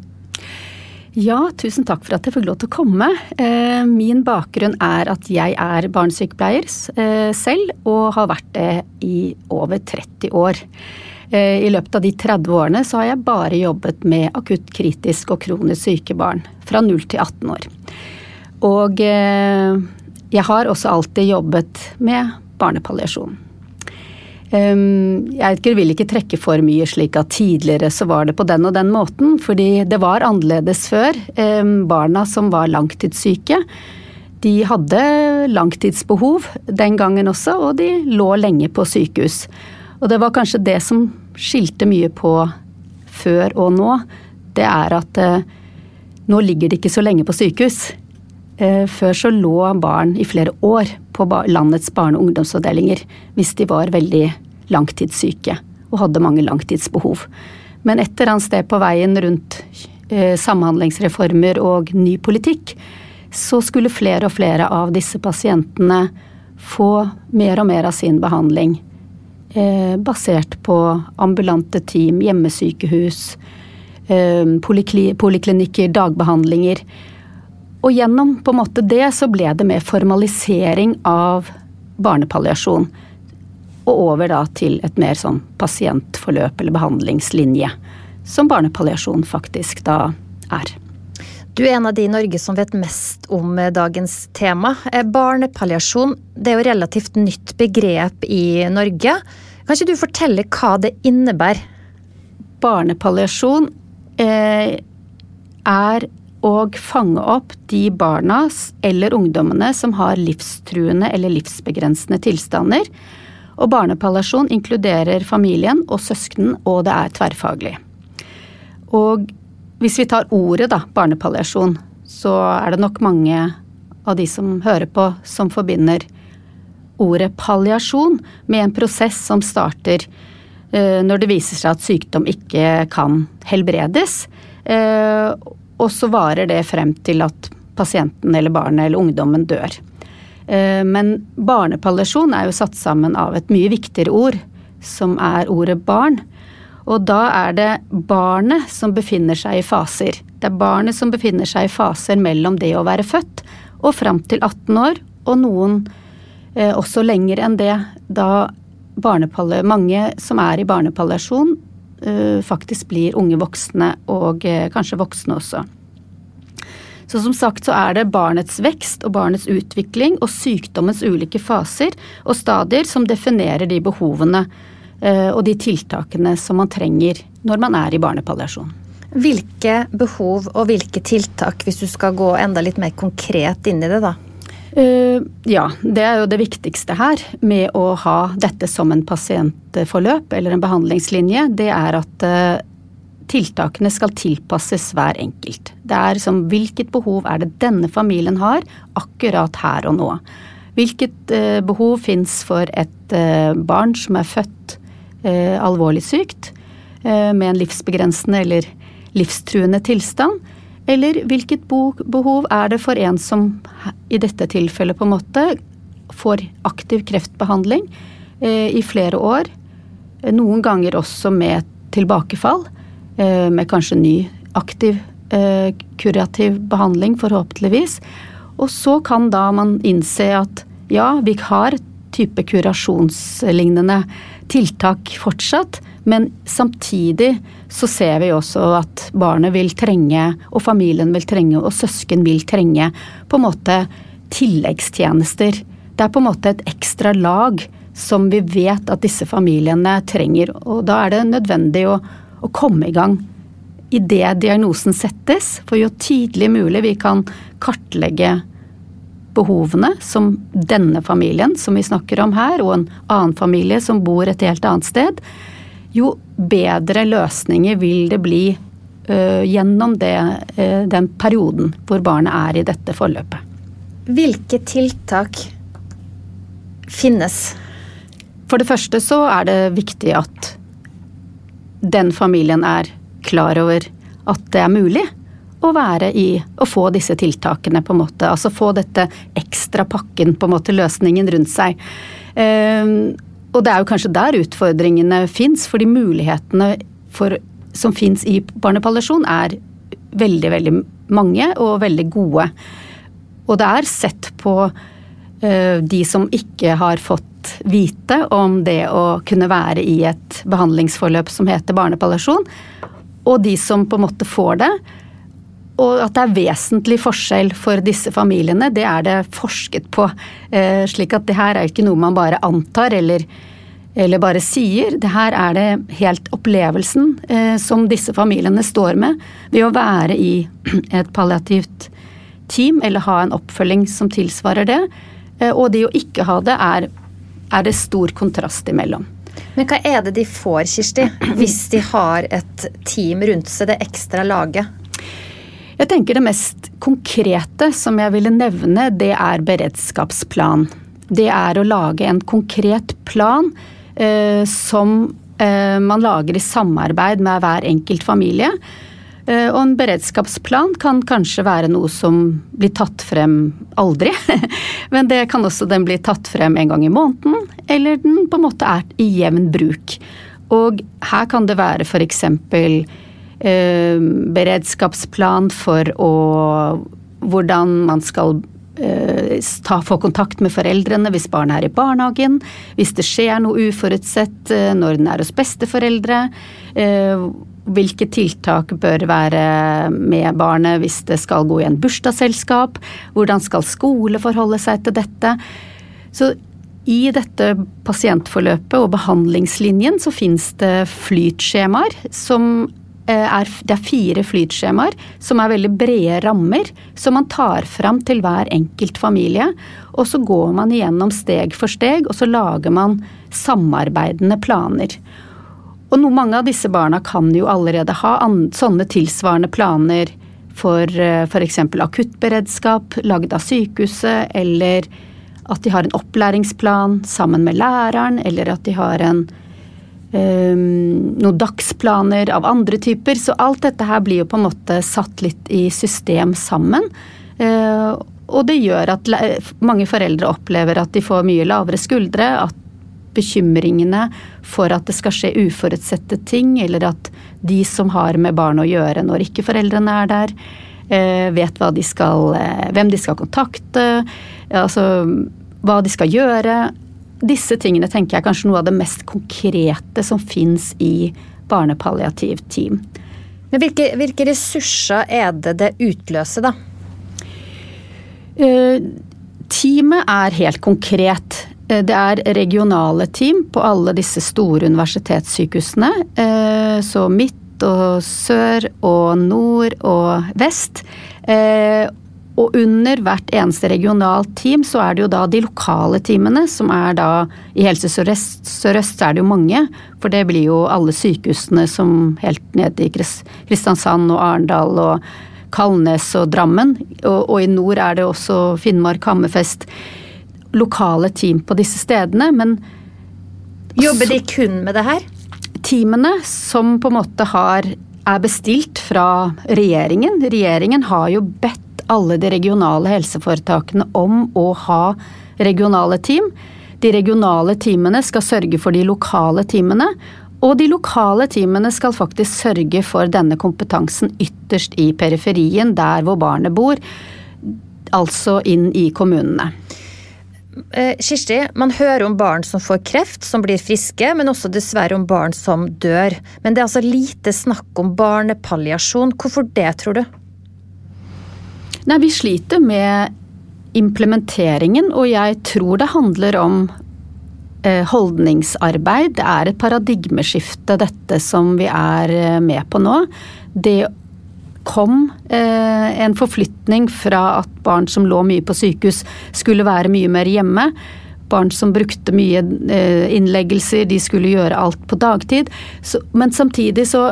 Ja, tusen takk for at jeg fikk lov til å komme. Eh, min bakgrunn er at jeg er barnesykepleier eh, selv, og har vært det i over 30 år. Eh, I løpet av de 30 årene så har jeg bare jobbet med akutt kritisk og kronisk syke barn. Fra 0 til 18 år. Og jeg har også alltid jobbet med barnepalliasjon. Ehm, jeg vil ikke trekke for mye slik at tidligere så var det på den og den måten, fordi det var annerledes før. Ehm, barna som var langtidssyke, de hadde langtidsbehov den gangen også, og de lå lenge på sykehus. Og det var kanskje det som skilte mye på før og nå. Det er at eh, nå ligger de ikke så lenge på sykehus. Eh, før så lå barn i flere år på landets barne- og ungdomsavdelinger hvis de var veldig langtidssyke og hadde mange langtidsbehov. Men et eller annet sted på veien rundt eh, samhandlingsreformer og ny politikk, så skulle flere og flere av disse pasientene få mer og mer av sin behandling eh, basert på ambulante team, hjemmesykehus, eh, poliklinikker, dagbehandlinger. Og gjennom på en måte det så ble det mer formalisering av barnepalliasjon. Og over da til et mer sånn pasientforløp eller behandlingslinje. Som barnepalliasjon faktisk da er. Du er en av de i Norge som vet mest om eh, dagens tema. Eh, barnepalliasjon det er jo relativt nytt begrep i Norge. Kan ikke du fortelle hva det innebærer? Barnepalliasjon eh, er og fange opp de barna eller ungdommene som har livstruende eller livsbegrensende tilstander. Og barnepalliasjon inkluderer familien og søsknen, og det er tverrfaglig. Og hvis vi tar ordet, da, barnepalliasjon, så er det nok mange av de som hører på, som forbinder ordet palliasjon med en prosess som starter eh, når det viser seg at sykdom ikke kan helbredes. Og så varer det frem til at pasienten eller barnet eller ungdommen dør. Eh, men barnepalliasjon er jo satt sammen av et mye viktigere ord, som er ordet barn. Og da er det barnet som befinner seg i faser. Det er barnet som befinner seg i faser mellom det å være født og fram til 18 år, og noen eh, også lenger enn det, da mange som er i barnepalliasjon, faktisk blir unge voksne, og eh, kanskje voksne også. Så som sagt så er det barnets vekst og barnets utvikling og sykdommens ulike faser og stadier som definerer de behovene eh, og de tiltakene som man trenger når man er i barnepalliasjon. Hvilke behov og hvilke tiltak, hvis du skal gå enda litt mer konkret inn i det, da? Uh, ja, det er jo det viktigste her med å ha dette som en pasientforløp eller en behandlingslinje. Det er at uh, tiltakene skal tilpasses hver enkelt. Det er som hvilket behov er det denne familien har akkurat her og nå. Hvilket uh, behov fins for et barn som er født alvorlig sykt med en livsbegrensende eller livstruende tilstand eller hvilket behov er det for en som i dette tilfellet på en måte får aktiv kreftbehandling eh, i flere år, noen ganger også med tilbakefall, eh, med kanskje ny aktiv eh, kurativ behandling, forhåpentligvis. Og så kan da man innse at ja, vi har type kurasjonslignende tiltak fortsatt, men samtidig så ser vi også at barnet vil trenge, og familien vil trenge, og søsken vil trenge på en måte tilleggstjenester. Det er på en måte et ekstra lag som vi vet at disse familiene trenger. Og da er det nødvendig å, å komme i gang idet diagnosen settes. For jo tidlig mulig vi kan kartlegge behovene som denne familien som vi snakker om her, og en annen familie som bor et helt annet sted, jo bedre løsninger vil det bli uh, gjennom det, uh, den perioden hvor barnet er i dette forløpet. Hvilke tiltak finnes? For det første så er det viktig at den familien er klar over at det er mulig å være i Å få disse tiltakene, på en måte. Altså få dette ekstra pakken, på en måte, løsningen rundt seg. Uh, og det er jo kanskje der utfordringene fins, fordi mulighetene for, som fins i barnepalliasjon er veldig, veldig mange og veldig gode. Og det er sett på uh, de som ikke har fått vite om det å kunne være i et behandlingsforløp som heter barnepalliasjon, og de som på en måte får det. Og at det er vesentlig forskjell for disse familiene, det er det forsket på. Eh, slik at det her er ikke noe man bare antar eller, eller bare sier. Det her er det helt opplevelsen eh, som disse familiene står med ved å være i et palliativt team eller ha en oppfølging som tilsvarer det. Eh, og det å ikke ha det er, er det stor kontrast imellom. Men hva er det de får, Kirsti, hvis de har et team rundt seg, det ekstra laget? Jeg tenker det mest konkrete som jeg ville nevne, det er beredskapsplan. Det er å lage en konkret plan eh, som eh, man lager i samarbeid med hver enkelt familie. Eh, og en beredskapsplan kan kanskje være noe som blir tatt frem aldri. Men det kan også den bli tatt frem en gang i måneden, eller den på en måte er i jevn bruk. Og her kan det være f.eks. Eh, beredskapsplan for å hvordan man skal eh, ta, få kontakt med foreldrene hvis barnet er i barnehagen, hvis det skjer noe uforutsett eh, når den er hos besteforeldre. Hvilke tiltak bør være med barnet hvis det skal gå i en bursdagsselskap? Hvordan skal skole forholde seg til dette? Så i dette pasientforløpet og behandlingslinjen så finnes det flytskjemaer som er, det er fire flytskjemaer som er veldig brede rammer, som man tar fram til hver enkelt familie. Og så går man igjennom steg for steg, og så lager man samarbeidende planer. Og noe mange av disse barna kan jo allerede ha sånne tilsvarende planer for eh, f.eks. akuttberedskap lagd av sykehuset, eller at de har en opplæringsplan sammen med læreren, eller at de har en noen dagsplaner av andre typer. Så alt dette her blir jo på en måte satt litt i system sammen. Eh, og det gjør at mange foreldre opplever at de får mye lavere skuldre. At bekymringene for at det skal skje uforutsette ting, eller at de som har med barn å gjøre når ikke foreldrene er der, eh, vet de skal, eh, hvem de skal kontakte, altså hva de skal gjøre disse tingene tenker jeg er kanskje noe av det mest konkrete som fins i barnepalliativteam. Men hvilke, hvilke, ressurser er det det utløser, da? Uh, teamet er helt konkret. Uh, det er regionale team på alle disse store universitetssykehusene. Uh, så midt og sør og nord og vest. Og under hvert eneste regionalt team så er det jo da de lokale teamene, som er da I Helse Sør-Øst Sør er det jo mange, for det blir jo alle sykehusene som helt ned i Kristiansand og Arendal og Kalnes og Drammen. Og, og, i nord er det også Finnmark, Hammerfest. Lokale team på disse stedene, men Jobber de kun med det her? Teamene som på en måte har er bestilt fra regjeringen. Regjeringen har jo bedt alle de regionale helseforetakene om å ha regionale team. De regionale teamene skal sørge for de lokale teamene, og de lokale teamene skal faktisk sørge for denne kompetansen ytterst i periferien, der hvor barnet bor, altså inn i kommunene. Eh, Kirsti, man hører om barn som får kreft, som blir friske, men også dessverre om barn som dør. Men det er altså lite snakk om barnepalliasjon. Hvorfor det, tror du? Nei, vi sliter med implementeringen, og jeg tror det handler om eh, holdningsarbeid. Det er et paradigmeskifte, dette som vi er eh, med på nå. Det kom eh, en forflytning fra at barn som lå mye på sykehus, skulle være mye mer hjemme. Barn som brukte mye innleggelser, de skulle gjøre alt på dagtid. men samtidig så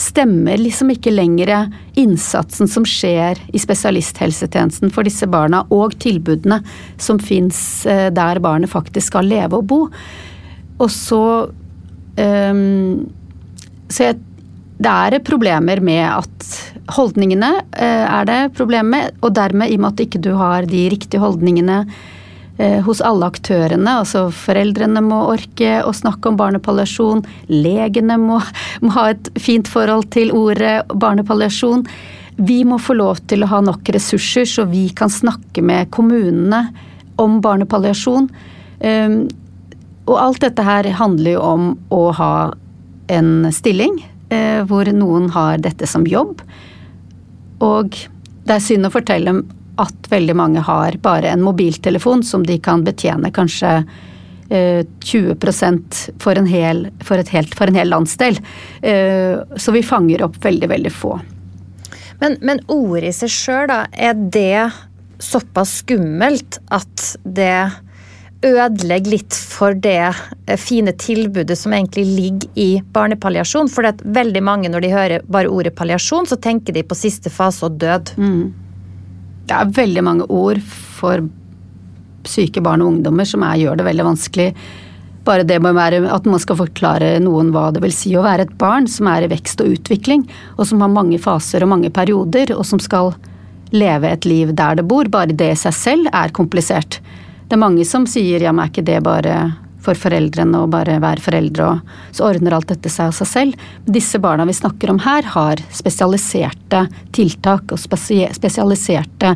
stemmer liksom ikke lenger innsatsen som skjer i spesialisthelsetjenesten for disse barna, og tilbudene som fins eh, der barnet faktisk skal leve og bo. Og så um, Så jeg, det er problemer med at holdningene uh, er det problemer med, og dermed, i og med at ikke du har de riktige holdningene Eh, hos alle aktørene. Altså foreldrene må orke å snakke om barnepalliasjon. Legene må, må, ha et fint forhold til ordet barnepalliasjon. Vi må få lov til å ha nok ressurser så vi kan snakke med kommunene om barnepalliasjon. Ehm, og alt dette her handler jo om å ha en stilling eh, hvor noen har dette som jobb. Og det er synd å fortelle at veldig mange har bare en mobiltelefon som de kan betjene kanskje 20 eh, for en, hel, for, helt, for en hel landsdel. Eh, så vi fanger opp veldig, veldig få. Men, men ordet i seg sjøl, da, er det såpass skummelt at det ødelegger litt for det eh, fine tilbudet som egentlig ligger i barnepalliasjon. For det veldig mange når de hører bare ordet palliasjon, så tenker de på siste fase og død. Mm. Det er veldig mange ord for syke barn og ungdommer som er, gjør det veldig vanskelig. Bare det med at man skal forklare noen hva det vil si å være et barn som er i vekst og utvikling, og som har mange faser og mange perioder, og som skal leve et liv der det bor. Bare det i seg selv er komplisert. Det er mange som sier ja, men er ikke det bare for foreldrene å bare være foreldre, og så ordner alt dette seg av seg selv. Disse barna vi snakker om her, har spesialiserte tiltak og spesialiserte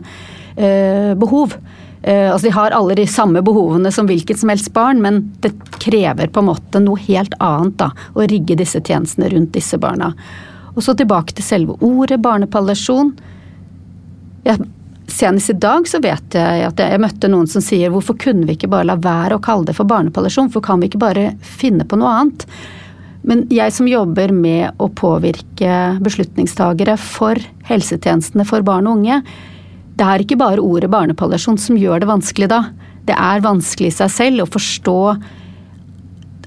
eh, behov. Eh, altså De har alle de samme behovene som hvilket som helst barn, men det krever på en måte noe helt annet da, å rigge disse tjenestene rundt disse barna. Og så tilbake til selve ordet barnepalliasjon. Jeg Senest i dag så vet jeg at jeg møtte noen som sier hvorfor kunne vi ikke bare la være å kalle det for barnepalliasjon, for kan vi ikke bare finne på noe annet? Men jeg som jobber med å påvirke beslutningstagere for helsetjenestene for barn og unge, det er ikke bare ordet barnepalliasjon som gjør det vanskelig da. Det er vanskelig i seg selv å forstå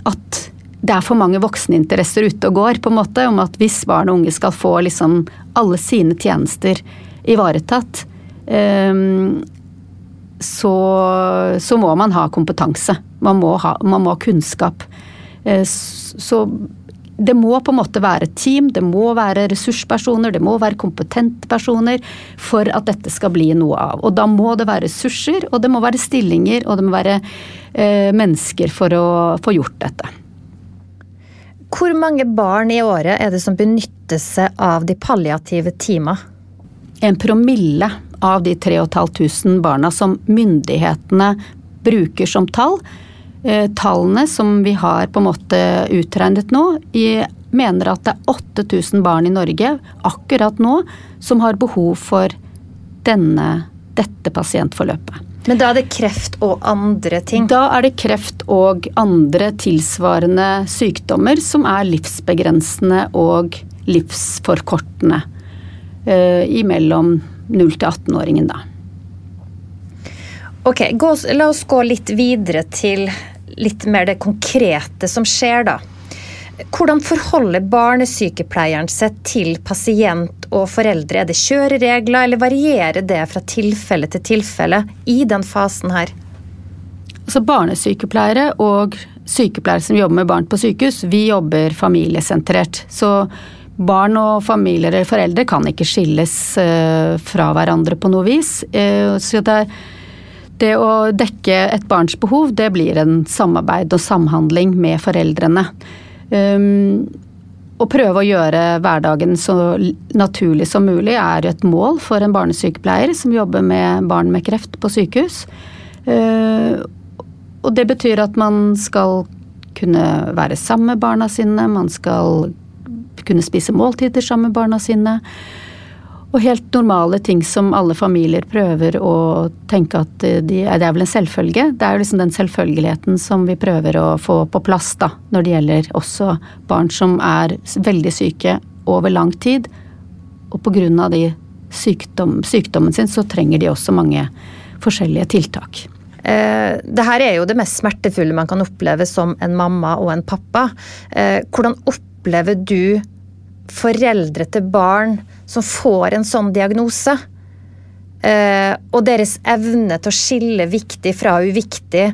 at det er for mange vokseninteresser ute og går, på en måte, om at hvis barn og unge skal få liksom alle sine tjenester ivaretatt, så, så, må man ha kompetanse. Man må ha, man må ha kunnskap. Eh, så det må på en måte være team, det må være ressurspersoner, det må være kompetente personer for at dette skal bli noe av. Og da må det være ressurser, og det må være stillinger, og det må være eh, mennesker for å få gjort dette. Hvor mange barn i året er det som benytter seg av de palliative teama? En promille av de 3500 barna som myndighetene bruker som tall. Eh, tallene som vi har på en måte utregnet nå, mener at det er 8000 barn i Norge akkurat nå som har behov for denne, dette pasientforløpet. Men da er det kreft og andre ting? Da er det kreft og andre tilsvarende sykdommer som er livsbegrensende og livsforkortende. Uh, imellom 0 til 18-åringen, da. Ok, gå, La oss gå litt videre til litt mer det konkrete som skjer, da. Hvordan forholder barnesykepleieren seg til pasient og foreldre? Er det kjøreregler, eller varierer det fra tilfelle til tilfelle i den fasen her? Altså Barnesykepleiere og sykepleiere som jobber med barn på sykehus, vi jobber familiesentrert. Så Barn og familier eller foreldre kan ikke skilles eh, fra hverandre på noe vis. Eh, så det, det å dekke et barns behov, det blir en samarbeid og samhandling med foreldrene. Um, å prøve å gjøre hverdagen så naturlig som mulig er et mål for en barnesykepleier som jobber med barn med kreft på sykehus. Uh, og det betyr at man skal kunne være sammen med barna sine, man skal kunne spise måltider sammen med barna sine. Og helt normale ting som alle familier prøver å tenke at de, det er vel en selvfølge. Det er jo liksom den selvfølgeligheten som vi prøver å få på plass da, når det gjelder også barn som er veldig syke over lang tid. Og av sykdom, sykdommen sin så trenger de også mange forskjellige tiltak. Eh, det her er jo det mest smertefulle man kan oppleve som en mamma og en pappa. Hvordan hvordan opplever du foreldre til barn som får en sånn diagnose. Eh, og deres evne til å skille viktig fra uviktig,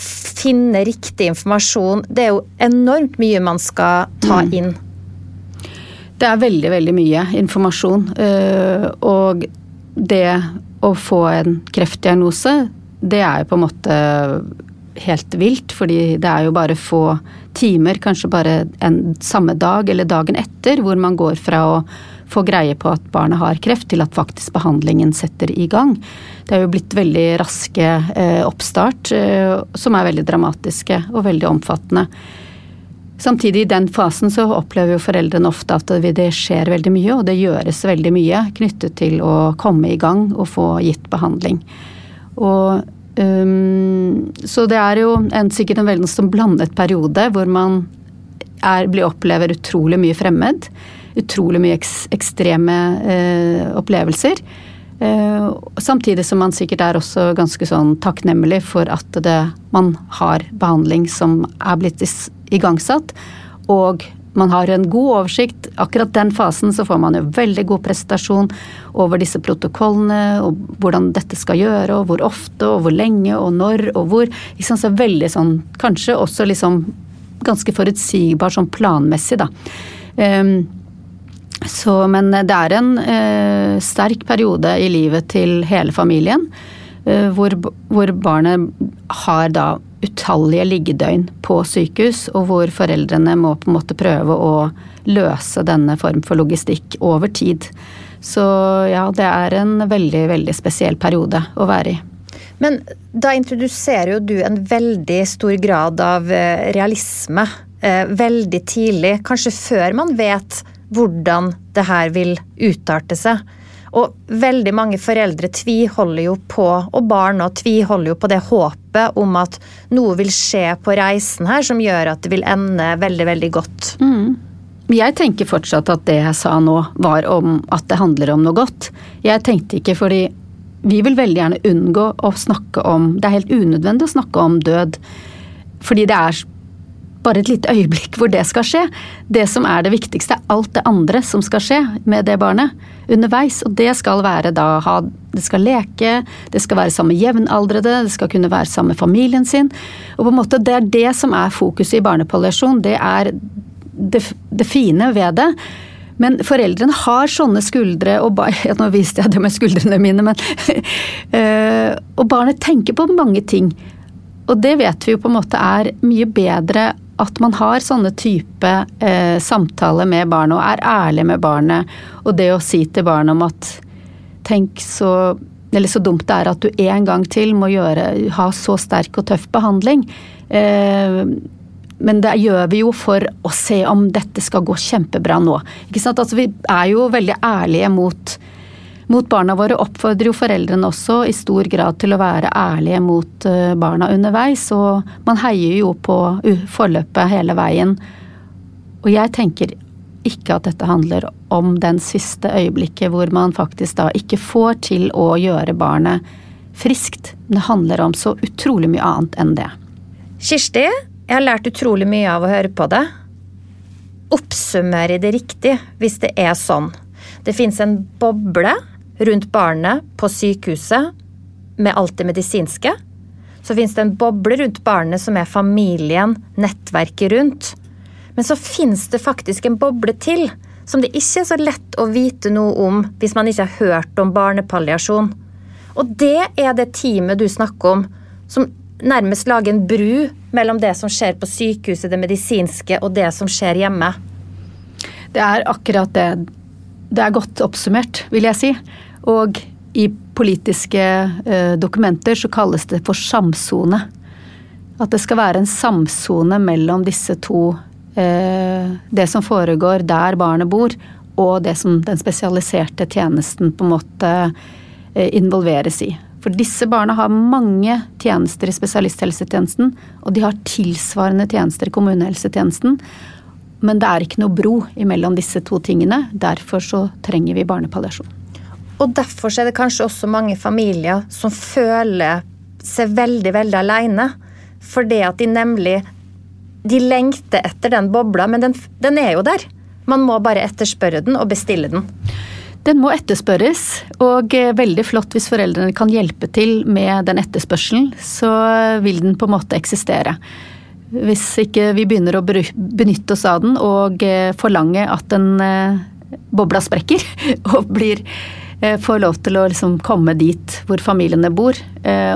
finne riktig informasjon. Det er jo enormt mye man skal ta mm. inn. Det er veldig, veldig mye informasjon. Eh, og det å få en kreftdiagnose, det er jo på en måte helt vilt, fordi det er jo bare få timer, kanskje bare en samme dag eller dagen etter, hvor man går fra å få greie på at barnet har kreft, til at faktisk behandlingen setter i gang. Det er jo blitt veldig raske eh, oppstart, eh, som er veldig dramatiske og veldig omfattende. Samtidig i den fasen så opplever jo foreldrene ofte at det skjer veldig mye, og det gjøres veldig mye knyttet til å komme i gang og få gitt behandling. Og Um, så det er jo en, sikkert en veldig sånn blandet periode hvor man er, blir, opplever utrolig mye fremmed. Utrolig mye eks, ekstreme uh, opplevelser. Uh, samtidig som man sikkert er også ganske sånn takknemlig for at det, man har behandling som er blitt igangsatt, og man har en god oversikt. Akkurat den fasen så får man jo veldig god prestasjon over disse protokollene, og hvordan dette skal gjøre, og hvor ofte, og hvor lenge, og når, og hvor. Liksom, så veldig sånn, kanskje også liksom ganske forutsigbar sånn planmessig, da. Um, så, men det er en uh, sterk periode i livet til hele familien. Uh, hvor, hvor, barnet har da utallige liggedøgn på sykehus, og hvor foreldrene må på en måte prøve å løse denne form for logistikk over tid. Så ja, det er en veldig, veldig spesiell periode å være i. Men da introduserer jo du en veldig stor grad av eh, realisme veldig tidlig, kanskje før man vet hvordan det her vil utarte seg. Og veldig mange foreldre tviholder jo på, og barna tviholder jo på det håpet om at noe vil skje på reisen her som gjør at det vil ende veldig, veldig godt. Mm. Jeg tenker fortsatt at det jeg sa nå var om at det handler om noe godt. Jeg tenkte ikke fordi vi vil veldig gjerne unngå å snakke om Det er helt unødvendig å snakke om død. Fordi det er bare et lite øyeblikk hvor det skal skje. Det som er det viktigste, er alt det andre som skal skje med det barnet underveis. Og det skal være da ha Det skal leke, det skal være sammen med jevnaldrende, det skal kunne være sammen med familien sin. Og på en måte det er det som er fokuset i barnepalliasjon. Det er det, det fine ved det. Men foreldrene har sånne skuldre, og ja, nå viste jeg det med skuldrene mine, men øh, Og barnet tenker på mange ting. Og det vet vi jo på en måte er mye bedre at man har sånne type eh, samtaler med barnet og er ærlig med barnet. Og det å si til barnet om at tenk så eller så dumt det er at du en gang til må gjøre, ha så sterk og tøff behandling. Eh, men det gjør vi jo for å se om dette skal gå kjempebra nå. Altså, vi er jo veldig ærlige mot mot barna våre oppfordrer jo foreldrene også i stor grad til å være ærlige mot eh, barna underveis, og man heier jo på forløpet hele veien. Og jeg tenker ikke at dette handler om den siste øyeblikket hvor man faktisk da ikke får til å gjøre barnet friskt. Det handler om så utrolig mye annet enn det. Kirsti, jeg har lært utrolig mye av å høre på det. Oppsummere det riktig hvis det er sånn. Det fins en boble rundt barnet på sykehuset med alt det medisinske. Så fins det en boble rundt barnet som er familien, nettverket rundt. Men så fins det faktisk en boble til som det ikke er så lett å vite noe om hvis man ikke har hørt om barnepalliasjon. Og det er det teamet du snakker om, som nærmest lager en bru mellom det som skjer på sykehuset, det medisinske, og det som skjer hjemme. Det er akkurat det det er godt oppsummert, vil jeg si. Og i politiske eh, dokumenter så kalles det for samsone. At det skal være en samsone mellom disse to. Eh, det som foregår der barnet bor, og det som den spesialiserte tjenesten på en måte eh, involveres i. For disse barna har mange tjenester i spesialisthelsetjenesten, og de har tilsvarende tjenester i kommunehelsetjenesten. Men det er ikke noe bro imellom disse to tingene. Derfor så trenger vi barnepalliasjon. Og derfor er det kanskje også mange familier som føler seg veldig, veldig alene. Fordi at de nemlig De lengter etter den bobla, men den, den er jo der. Man må bare etterspørre den og bestille den. Den må etterspørres, og eh, veldig flott hvis foreldrene kan hjelpe til med den etterspørselen, så vil den på en måte eksistere hvis ikke vi begynner å benytte oss av den og eh, forlange at den eh, bobla sprekker og blir, får lov til å liksom komme dit hvor familiene bor,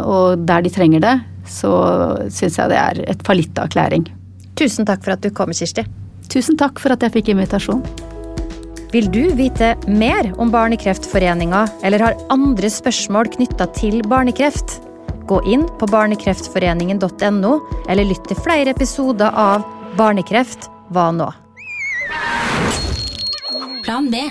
og der de trenger det, så syns jeg det er et fallitterklæring. Tusen takk for at du kom, Kirsti. Tusen takk for at jeg fikk invitasjon. Vil du vite mer om Barnekreftforeninga eller har andre spørsmål knytta til barnekreft? Gå inn på barnekreftforeningen.no, eller lytt til flere episoder av Barnekreft hva nå? Plan B.